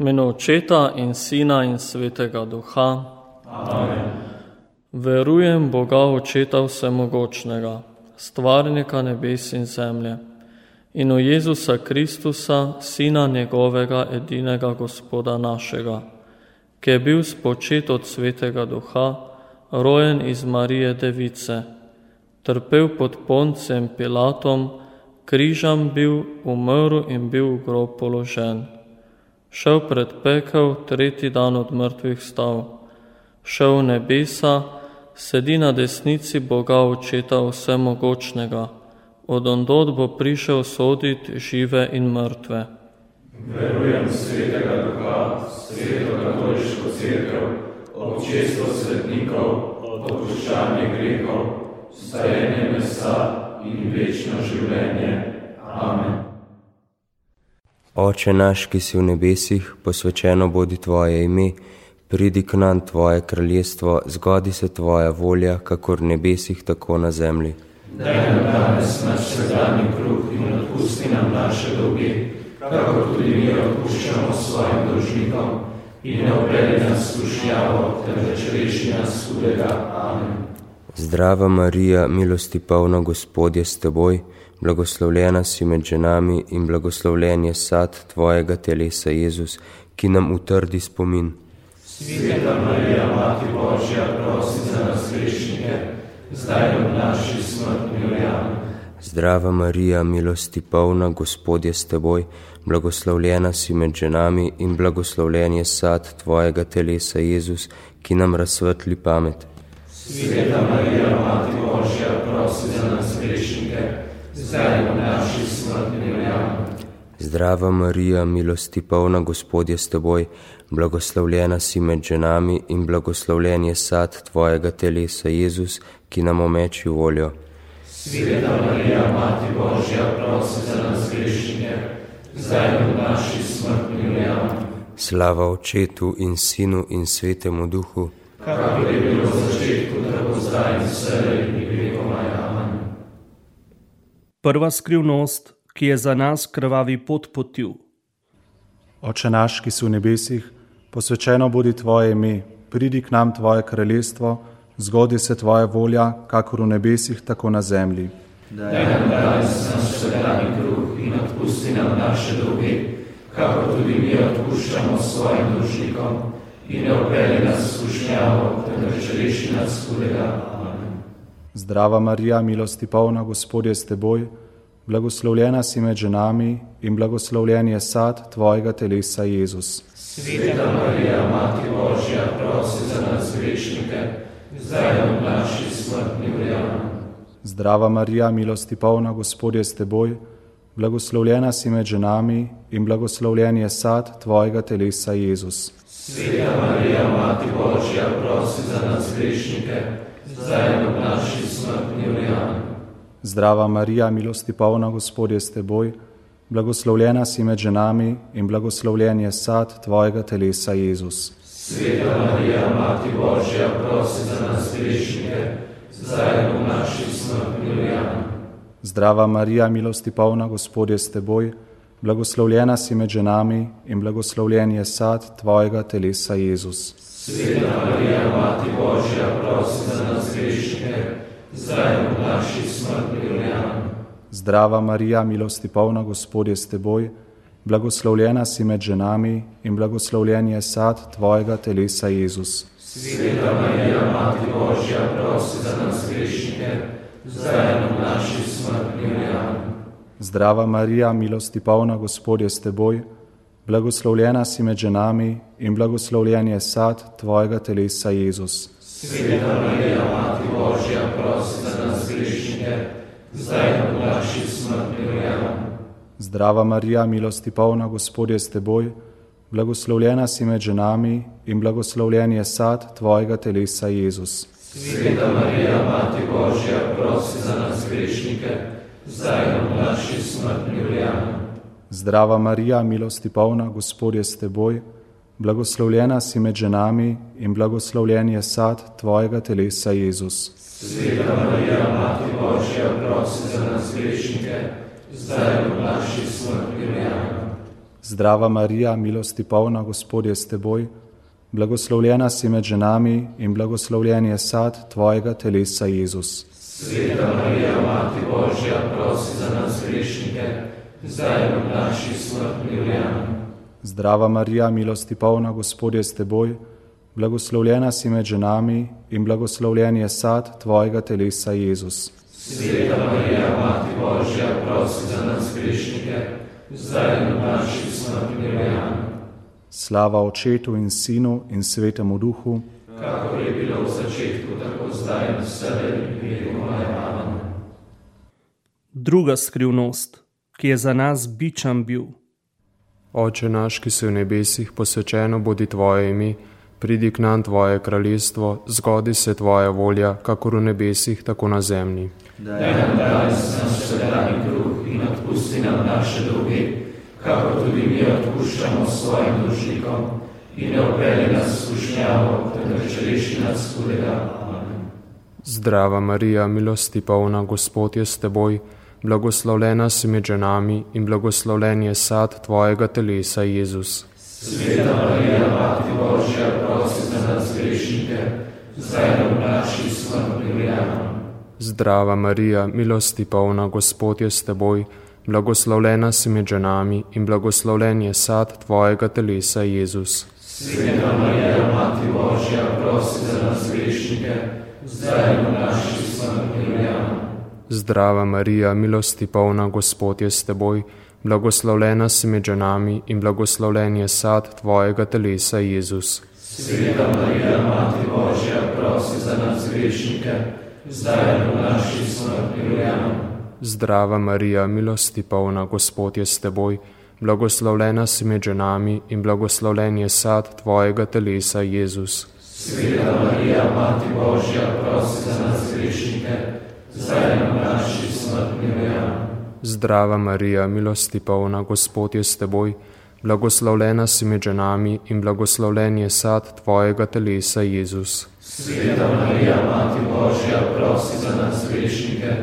Meno očeta in sina in svetega duha. Amen. Verujem Boga očeta vsemogočnega, stvarnika nebes in zemlje, in v Jezusa Kristusa, sina njegovega edinega gospoda našega, ki je bil spočet od svetega duha, rojen iz Marije Device, trpel pod poncem Pilatom, križam bil, umrl in bil v grob položen. Šel pred pekel, tretji dan od mrtvih stav, šel v nebesa, sedi na desnici Boga očeta vsemogočnega, od ondod bo prišel soditi žive in mrtve. Verujem svetega duha, sveto katoliško crkvo, občestvo svetnikov, odpuščanje grehov, stajenje mesa in večno življenje. Amen. Oče naš, ki si v nebesih, posvečeno bodi tvoje ime, pridi k nam tvoje kraljestvo, zgodi se tvoja volja, kakor v nebesih, tako na zemlji. Daj nam danes naš vsakdanji kruh in odpusti nam naše dolge, kako tudi mi odpuščamo svojim dolžnikom in ne obeli nas skušnjavo, temveč reši nas hudega. Amen. Zdrava Marija, milosti polna Gospodje s teboj, blagoslovljena si med ženami in blagoslovljen je sad tvojega telesa Jezus, ki nam utrdi spomin. Sveta Marija, Mati Božja, prosi za nas grešnike, zdaj v naši smrtni. Amen. Zdrava Marija, milosti polna Gospodje s teboj, blagoslovljena si med ženami in blagoslovljen je sad tvojega telesa Jezus, ki nam razsvetli pamet. Sveta Marija, Mati Božja, prosi za nas grešnike, zdaj in v naši smrtni. Amen. Zdrava Marija, milosti polna Gospodje s teboj, blagoslovljena si med ženami in blagoslovljen je sad tvojega telesa Jezus, ki nam omeči voljo. Sveta Marija, Mati Božja, prosi za nas grešnike, zdaj in v naši smrtni. Amen. Slava Očetu in Sinu in Svetemu Duhu, Kakor je bilo v začetku, tako zdaj in vselej in vekomaj. Amen. Prva skrivnost, ki je za nas krvavi pot potil. Oče naš, ki si v nebesih, posvečeno bodi tvoje ime, pridi k nam tvoje kraljestvo, zgodi se tvoja volja, kakor v nebesih, tako na zemlji. Daj nam danes naš vsakdanji kruh in odpusti nam naše dolge, kakor tudi mi odpuščamo svojim dolžnikom in ne obeli nas v skušnjavo, temveč reši nas hudega. Zdrava Marija, milosti polna Gospodje s teboj, blagoslovljena si med ženami in blagoslovljen je sad tvojega telesa Jezus. Sveta Marija, Mati Božja, prosi za nas grešnike, zdaj v naši smrtni uri. Amen. Zdrava Marija, milosti polna Gospodje s teboj, blagoslovljena si med ženami in blagoslovljen je sad tvojega telesa Jezus. Sveta Marija, Mati Božja, prosi za nas grešnike, zdaj v naši smrtni. Amen. Zdrava Marija, milosti polna Gospodje s teboj, blagoslovljena si med ženami in blagoslovljen je sad tvojega telesa Jezus. Sveta Marija, Mati Božja, prosi za nas grešnike, zdaj v naši smrtni. Amen. Zdrava Marija, milosti polna Gospodje s teboj, blagoslovljena si med ženami in blagoslovljen je sad tvojega telesa Jezus. Sveta Marija, Mati Božja, prosi za nas grešnike, zdaj v naši smrtni uri. Amen. Zdrava Marija, milosti polna Gospodje s teboj, blagoslovljena si med ženami in blagoslovljen je sad tvojega telesa Jezus. Sveta Marija, Mati Božja, prosi za nas grešnike, zdaj v naši smrtni uri. Amen. Zdrava Marija, milosti polna Gospodje s teboj, blagoslovljena si med ženami in blagoslovljen je sad tvojega telesa Jezus. Sveta Marija, Mati Božja, prosi za nas grešnike, zdaj v naši smrtni uri. Amen. Zdrava Marija, milosti polna Gospodje s teboj, blagoslovljena si med ženami in blagoslovljen je sad tvojega telesa Jezus. Sveta Marija, Mati Božja, prosi za nas grešnike, zdaj v naši smrtni uri. Zdrava Marija, milosti polna Gospodje s teboj, blagoslovljena si med ženami in blagoslovljen je sad tvojega telesa Jezus. Sveta Marija, Mati Božja, prosi za nas grešnike, zdaj v naši uri. Amen. Zdrava Marija, milosti polna, Gospod je s teboj, blagoslovljena si med ženami in blagoslovljen je sad tvojega telesa Jezus. Sveta Marija, Mati Božja, prosi za nas grešnike, zdaj v naši smrtni uri. Zdrava Marija, milosti polna, Gospod je s teboj, blagoslovljena si med ženami in blagoslovljen je sad tvojega telesa Jezus. Sveta Marija, Mati Božja, prosi za nas grešnike, zdaj v naši smrtni uri. Slava Očetu in Sinu in Svetemu Duhu, Kakor je bilo v začetku, tako zdaj in vselej in veku moje. Amen. Druga skrivnost, ki je za nas bičan bil. Oče naš, ki si v nebesih, posvečeno bodi tvoje ime, pridi k nam tvoje kraljestvo, zgodi se tvoja volja, kakor v nebesih, tako na zemlji. Daj nam danes naš vsakdanji kruh in odpusti nam naše dolge, kakor tudi mi odpuščamo svojim dolžnikom in ne opeli nas v skušnjavo, temveč reši nas hudega. Zdrava Marija, milosti polna, Gospod je s teboj, blagoslovljena si med ženami in blagoslovljen je sad tvojega telesa, Jezus. Sveta Marija, Mati Božja, prosi za nas grešnike, zdaj v naši smrtni uri. Amen. Zdrava Marija, milosti polna, Gospod je s teboj, blagoslovljena si med ženami in blagoslovljen je sad tvojega telesa, Jezus. Sveta Marija, Mati Božja, prosi za nas grešnike, zdaj v naši smrtni uri. Zdrava Marija, milosti polna, Gospod je s teboj, blagoslovljena si med ženami in blagoslovljen je sad tvojega telesa, Jezus. Sveta Marija, Mati Božja, prosi za nas grešnike, zdaj in v naši smrtni uri. Amen. Zdrava Marija, milosti polna, Gospod je s teboj, blagoslovljena si med ženami in blagoslovljen je sad tvojega telesa, Jezus. Sveta Marija, Mati Božja, prosi za nas grešnike, zdaj v naši smrtni. Amen. Zdrava Marija, milosti polna, Gospod je s teboj, blagoslovljena si med ženami in blagoslovljen je sad tvojega telesa, Jezus. Sveta Marija, Mati Božja, prosi za nas grešnike,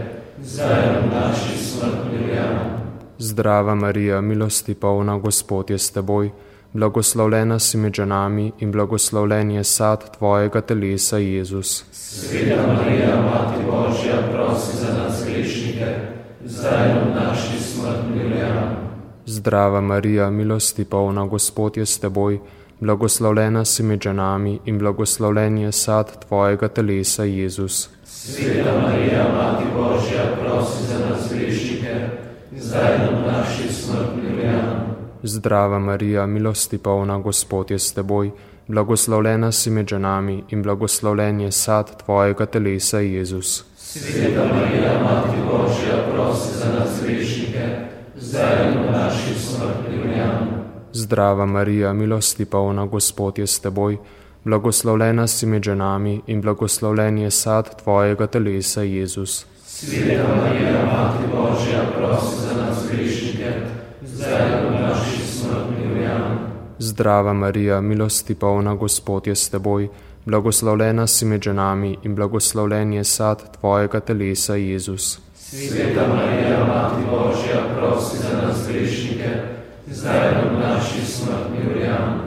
zdaj v naši smrtni. Amen. Zdrava Marija, milosti polna, Gospod je s teboj, blagoslovljena si med ženami in blagoslovljen je sad tvojega telesa, Jezus. Sveta Marija, Mati Božja, zdaj v naši smrtni. Amen. Zdrava Marija, milosti polna, Gospod je s teboj, blagoslovljena si med ženami in blagoslovljen je sad tvojega telesa, Jezus. Sveta Marija, Mati Božja, prosi za nas grešnike, zdaj v naši smrtni. Amen. Zdrava Marija, milosti polna, Gospod je s teboj, blagoslovljena si med ženami in blagoslovljen je sad tvojega telesa, Jezus. Sveta Marija, Mati Božja, prosi za nas grešnike, zdaj in v naši smrtni uri. Amen. Zdrava Marija, milosti polna, Gospod je s teboj, blagoslovljena si med ženami in blagoslovljen je sad tvojega telesa, Jezus. Sveta Marija, Mati Božja, prosi za nas grešnike, zdaj in v naši smrtni uri. Amen. Zdrava Marija, milosti polna, Gospod je s teboj, blagoslovljena si med ženami in blagoslovljen je sad tvojega telesa, Jezus. Sveta Marija, Mati Božja, prosi za nas grešnike, zdaj in v naši smrtni uri. Amen.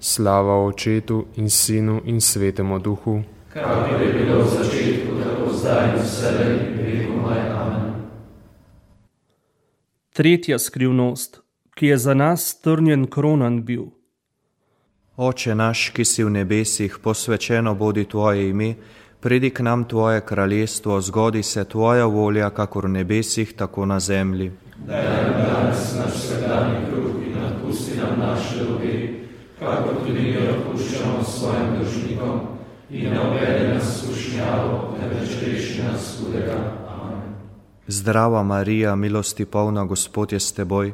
Slava Očetu in Sinu in Svetemu Duhu. Kakor je bilo v začetku, tako zdaj in vselej in veku moje. Amen. Tretja skrivnost, ki je za nas strnjen kronan bil. Oče naš, ki si v nebesih, posvečeno bodi tvoje ime, pridi k nam tvoje kraljestvo, zgodi se tvoja volja, kakor v nebesih, tako na zemlji. Daj nam danes naš vsakdanji kruh in odpusti nam naše dolge, kakor tudi mi odpuščamo svojim dolžnikom in ne uvedi nas skušnjavo, temveč reši nas hudega. Amen. Zdrava Marija, milosti polna, Gospod je s teboj,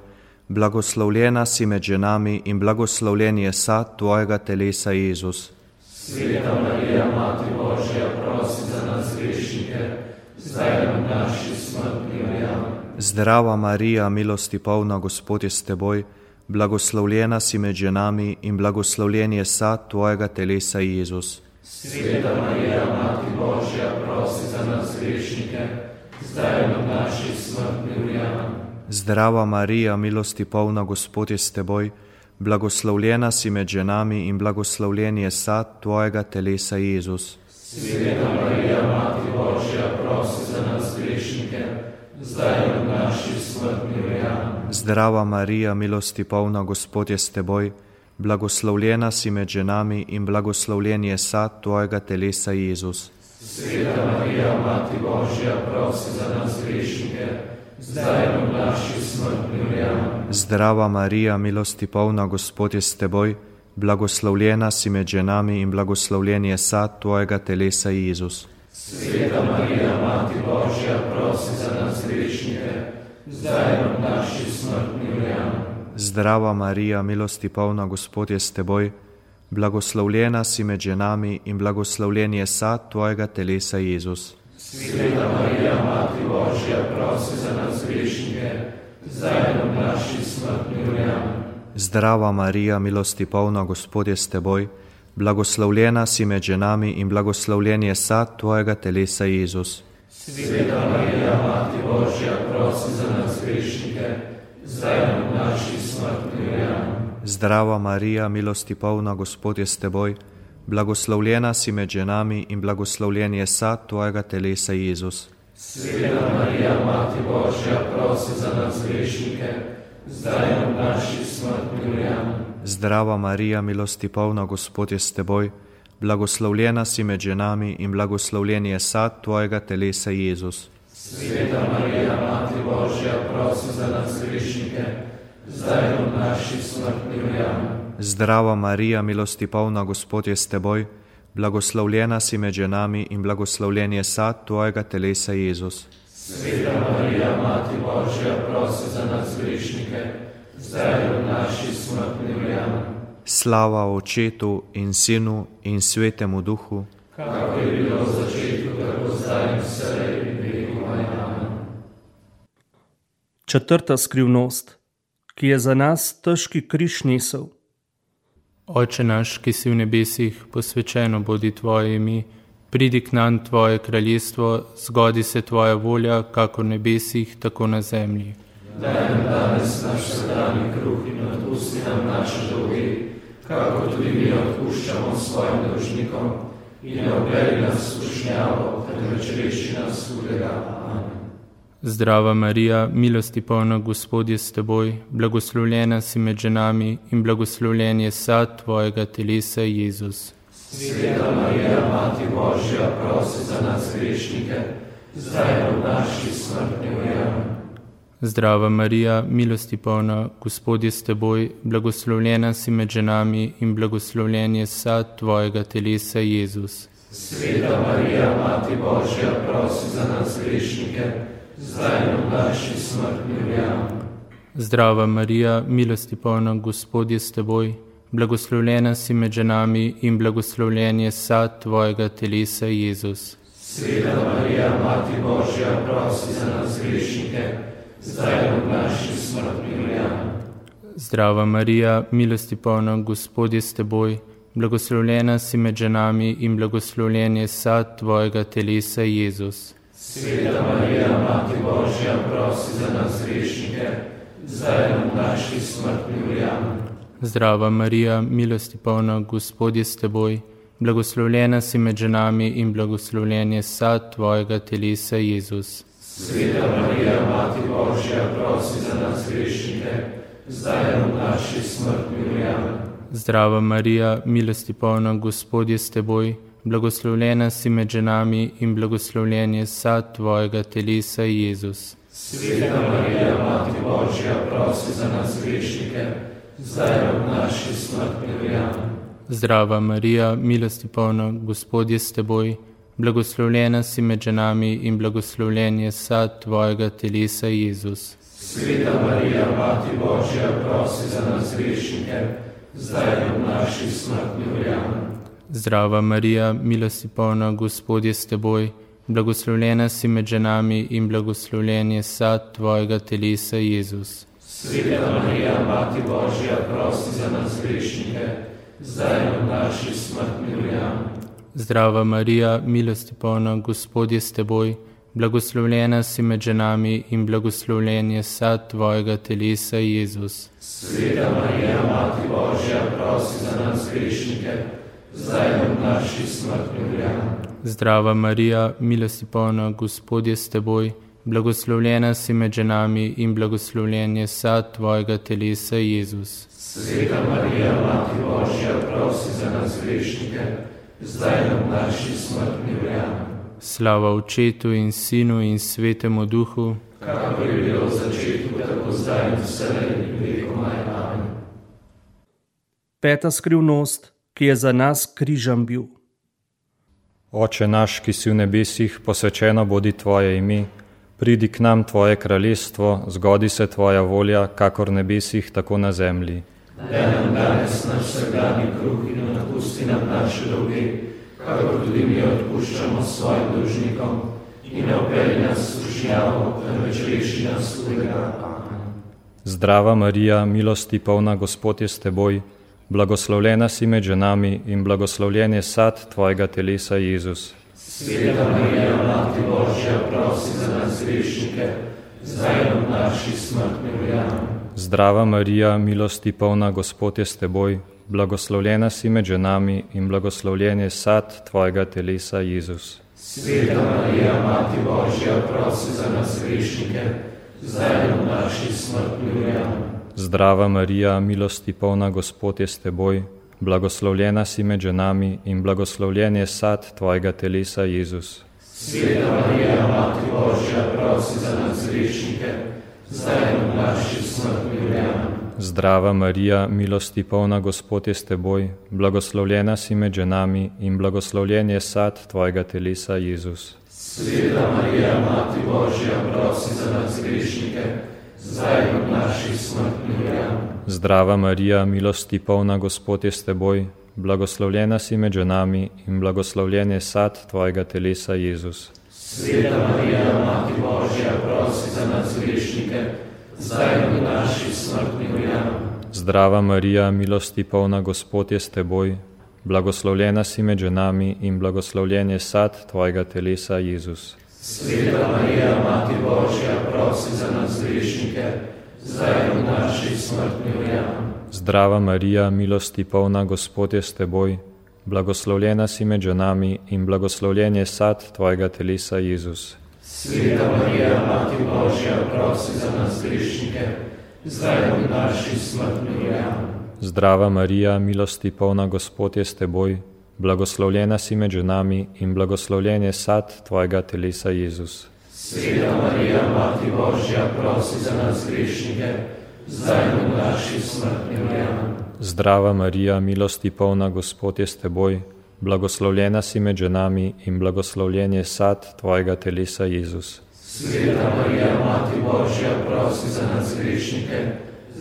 blagoslovljena si med ženami in blagoslovljen je sad tvojega telesa, Jezus. Sveta Marija, Mati Božja, prosi za nas grešnike, zdaj in v naši smrtni uri. Amen. Zdrava Marija, milosti polna, Gospod je s teboj, blagoslovljena si med ženami in blagoslovljen je sad tvojega telesa, Jezus. Sveta Marija, Mati Božja, prosi za nas grešnike, zdaj in v naši smrtni uri. Zdrava Marija, milosti polna, Gospod je s teboj, blagoslovljena si med ženami in blagoslovljen je sad tvojega telesa Jezus. Sveta Marija, Mati Božja, prosi za nas grešnike, zdaj in v naši smrtni. Amen. Zdrava Marija, milosti polna, Gospod je s teboj, blagoslovljena si med ženami in blagoslovljen je sad tvojega telesa Jezus. Sveta Marija, Mati Božja, prosi za nas grešnike, Zdrava Marija, milosti polna, Gospod je s teboj, blagoslovljena si med ženami in blagoslovljen je sad tvojega telesa Jezus. Sveta Marija, Mati Božja, prosi za nas grešnike, zdaj in v naši smrtni. Amen. Zdrava Marija, milosti polna, Gospod je s teboj, blagoslovljena si med ženami in blagoslovljen je sad tvojega telesa Jezus. Sveta Marija, Mati Božja, prosi za nas grešnike, zdaj v naši smrtni. Amen. Zdrava Marija, milosti polna, Gospod je s teboj, blagoslovljena si med ženami in blagoslovljen je sad tvojega telesa Jezus. Sveta Marija, Mati Božja, prosi za nas grešnike, zdaj v naši smrtni. Amen. Zdrava Marija, milosti polna, Gospod je s teboj, blagoslovljena si med ženami in blagoslovljen je sad tvojega telesa Jezus. Sveta Marija, Mati Božja, prosi za nas grešnike, zdaj in v naši smrtni. Amen. Zdrava Marija, milosti polna, Gospod je s teboj, blagoslovljena si med ženami in blagoslovljen je sad tvojega telesa Jezus. Sveta Marija, Mati Božja, prosi za nas grešnike, zdaj in v naši smrtni uri. Zdrava Marija, milosti polna, Gospod je s teboj, blagoslovljena si med ženami in blagoslovljen je sad tvojega telesa Jezus. Sveta Marija, Mati Božja, prosi za nas grešnike, zdaj v naši smrtni. Amen. Slava Očetu in Sinu in Svetemu Duhu, Kako je bilo v začetku, tako zdaj in vselej in vekomaj. Amen. Četrta skrivnost, ki je za nas težki križ nesel. Oče naš, ki si v nebesih, posvečeno bodi tvoje ime, pridi k nam tvoje kraljestvo, zgodi se tvoja volja, kako v nebesih, tako na zemlji. Daj nam danes naš vsakdanji kruh in odpusti nam naše dolge, kako tudi mi odpuščamo svojim dolžnikom in ne obeli nas v skušnjavo, temveč reši nas hudega. Zdrava Marija, milosti polna Gospod je s teboj, blagoslovljena si med ženami in blagoslovljen je sad tvojega telesa Jezus. Sveta Marija, Mati Božja, prosi za nas grešnike, zdaj in v naši smrtni uri. Zdrava Marija, milosti polna Gospod je s teboj, blagoslovljena si med ženami in blagoslovljen je sad tvojega telesa Jezus. Sveta Marija, Mati Božja, prosi za nas grešnike, zdaj in v naši smrtni. Amen. Zdrava Marija, milosti polna Gospod je s teboj, blagoslovljena si med ženami in blagoslovljen je sad tvojega telesa Jezus. Sveta Marija, Mati Božja, prosi za nas grešnike, zdaj in v naši smrtni. Amen. Zdrava Marija, milosti polna Gospod je s teboj, blagoslovljena si med ženami in blagoslovljen je sad tvojega telesa Jezus. Sveta Marija, Mati Božja, prosi za nas grešnike, zdaj v naši smrtni. Amen. Zdrava Marija, milosti polna Gospod je s teboj, blagoslovljena si med ženami in blagoslovljen je sad tvojega telesa Jezus. Sveta Marija, Mati Božja, prosi za nas grešnike, zdaj v naši smrtni. Amen. Zdrava Marija, milosti polna Gospod je s teboj, blagoslovljena si med ženami in blagoslovljen je sad tvojega telesa Jezus. Sveta Marija, Mati Božja, prosi za nas grešnike, zdaj in v naši smrtni. Amen. Zdrava Marija, milosti polna Gospod je s teboj, blagoslovljena si med ženami in blagoslovljen je sad tvojega telesa Jezus. Sveta Marija, Mati Božja, prosi za nas grešnike, zdaj in v naši smrtni uri. Zdrava Marija, milosti polna Gospod je s teboj, blagoslovljena si med ženami in blagoslovljen je sad tvojega telesa Jezus. Sveta Marija, Mati Božja, prosi za nas grešnike, zdaj in v naši smrtni uri. Zdrava Marija, milosti polna Gospod je s teboj, blagoslovljena si med ženami in blagoslovljen je sad tvojega telesa, Jezus. Sveta Marija, Mati Božja, prosi za nas grešnike, zdaj in v naši smrtni uri. Zdrava Marija, milosti polna, Gospod je s teboj, blagoslovljena si med ženami in blagoslovljen je sad tvojega telesa, Jezus. Sveta Marija, Mati Božja, prosi za nas grešnike, zdaj in v naši smrtni uri. Slava Očetu in Sinu in Svetemu Duhu, Kakor je bilo v začetku, tako zdaj in vselej in vekomaj. Amen. Peta skrivnost, ki je za nas križem bil. Oče naš, ki si v nebesih, posvečeno bodi tvoje ime, pridi k nam tvoje kraljestvo, zgodi se tvoja volja, kakor v nebesih, tako na zemlji. Daj nam danes naš vsakdanji kruh in ne napusti nam naše dolge, kakor tudi mi odpuščamo svojim dolžnikom in ne opeli nas v služnjavo, temveč reši nas hudega. Amen. Zdrava Marija, milosti polna, Gospod je s teboj, blagoslovljena si med ženami in blagoslovljen je sad tvojega telesa, Jezus. Sveta Marija, Mati Božja, prosi za nas grešnike, zdaj in v naši smrtni uri. Zdrava Marija, milosti polna, Gospod je s teboj, blagoslovljena si med ženami in blagoslovljen je sad tvojega telesa, Jezus. Sveta Marija, Mati Božja, prosi za nas grešnike, zdaj in v naši smrtni uri. Zdrava Marija, milosti polna, Gospod je s teboj, blagoslovljena si med ženami in blagoslovljen je sad tvojega telesa, Jezus. Sveta Marija, Mati Božja, prosi za nas grešnike, zdaj in v naši smrtni uri. Zdrava Marija, milosti polna, Gospod je s teboj, blagoslovljena si med ženami in blagoslovljen je sad tvojega telesa, Jezus. Sveta Marija, Mati Božja, prosi za nas grešnike, zdaj in v naši smrtni uri. Zdrava Marija, milosti polna, Gospod je s teboj, blagoslovljena si med ženami in blagoslovljen je sad tvojega telesa, Jezus. Sveta Marija, Mati Božja, prosi za nas grešnike, zdaj in v naši smrtni uri. Zdrava Marija, milosti polna, Gospod je s teboj, blagoslovljena si med ženami in blagoslovljen je sad tvojega telesa, Jezus. Sveta Marija, Mati Božja, prosi za nas grešnike, zdaj v naši smrtni uri. Zdrava Marija, milosti polna, Gospod je s teboj, blagoslovljena si med ženami in blagoslovljen je sad tvojega telesa, Jezus. Sveta Marija, Mati Božja, prosi za nas grešnike, zdaj v naši smrtni uri. Zdrava Marija, milosti polna, Gospod je s teboj, blagoslovljena si med ženami in blagoslovljen je sad tvojega telesa, Jezus. Sveta Marija, Mati Božja, prosi za nas grešnike, zdaj in v naši smrtni uri. Zdrava Marija, milosti polna, Gospod je s teboj, blagoslovljena si med ženami in blagoslovljen je sad tvojega telesa, Jezus. Sveta Marija, Mati Božja, prosi za nas grešnike,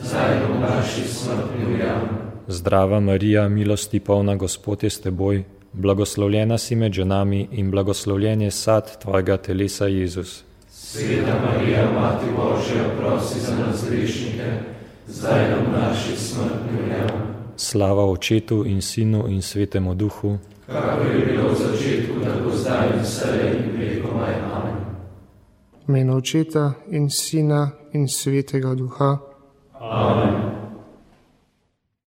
zdaj in v naši smrtni uri. Zdrava Marija, milosti polna, Gospod je s teboj, blagoslovljena si med ženami in blagoslovljen je sad tvojega telesa, Jezus. Sveta Marija, Mati Božja, prosi za nas grešnike, zdaj in v naši smrtni uri. Slava Očetu in Sinu in Svetemu Duhu, Kakor je bilo v začetku, tako zdaj in vselej in vekomaj. Amen. V imenu Očeta in Sina in Svetega Duha. Amen.